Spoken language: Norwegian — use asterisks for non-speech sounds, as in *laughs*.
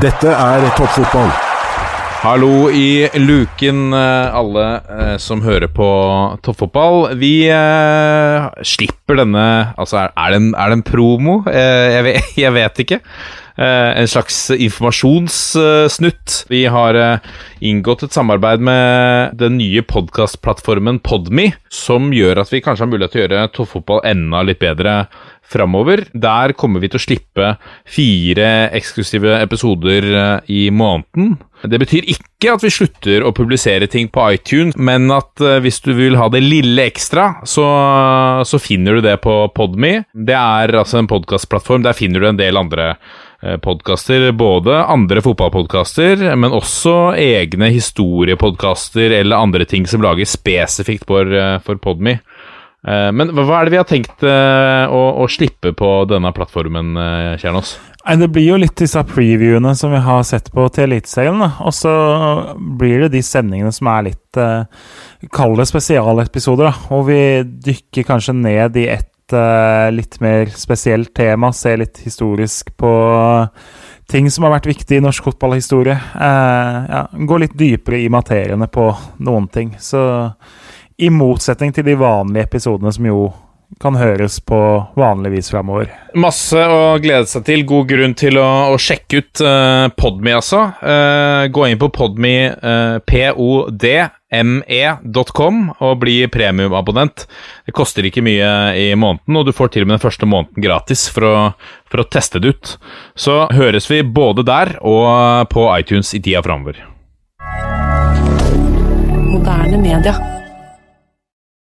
Dette er toppfotball. Hallo i luken, eh, alle eh, som hører på toppfotball. Vi eh, slipper denne Altså, er, det, en, er det en promo? Jeg, vet, *laughs* jeg, vet, ikke. Eh, en slags informasjonssnutt. Vi har eh, inngått et samarbeid med den nye podkastplattformen Podme, som gjør at vi kanskje har mulighet til å gjøre toppfotball enda litt bedre framover. Der kommer vi til å slippe fire eksklusive episoder eh, i måneden. Det betyr ikke at vi slutter å publisere ting på iTunes, men at hvis du vil ha det lille ekstra, så, så finner du det på Podme. Det er altså en podkastplattform. Der finner du en del andre podkaster. Både andre fotballpodkaster, men også egne historiepodkaster eller andre ting som lages spesifikt for, uh, for Podme. Men hva er det vi har tenkt å, å slippe på denne plattformen, Kjernås? Det blir jo litt disse previewene som vi har sett på til Eliteserien. Og så blir det de sendingene som er litt Kall det spesialepisoder. da, Og vi dykker kanskje ned i et uh, litt mer spesielt tema. se litt historisk på ting som har vært viktig i norsk fotballhistorie. Uh, ja, gå litt dypere i materiene på noen ting. Så i motsetning til de vanlige episodene som jo kan høres på vanlig vis framover. Masse å glede seg til. God grunn til å, å sjekke ut uh, Podme, altså. Uh, gå inn på podme, uh, podme.com, og bli premiumabonnent. Det koster ikke mye i måneden, og du får til og med den første måneden gratis for å, for å teste det ut. Så høres vi både der og på iTunes i tida framover. Moderne media.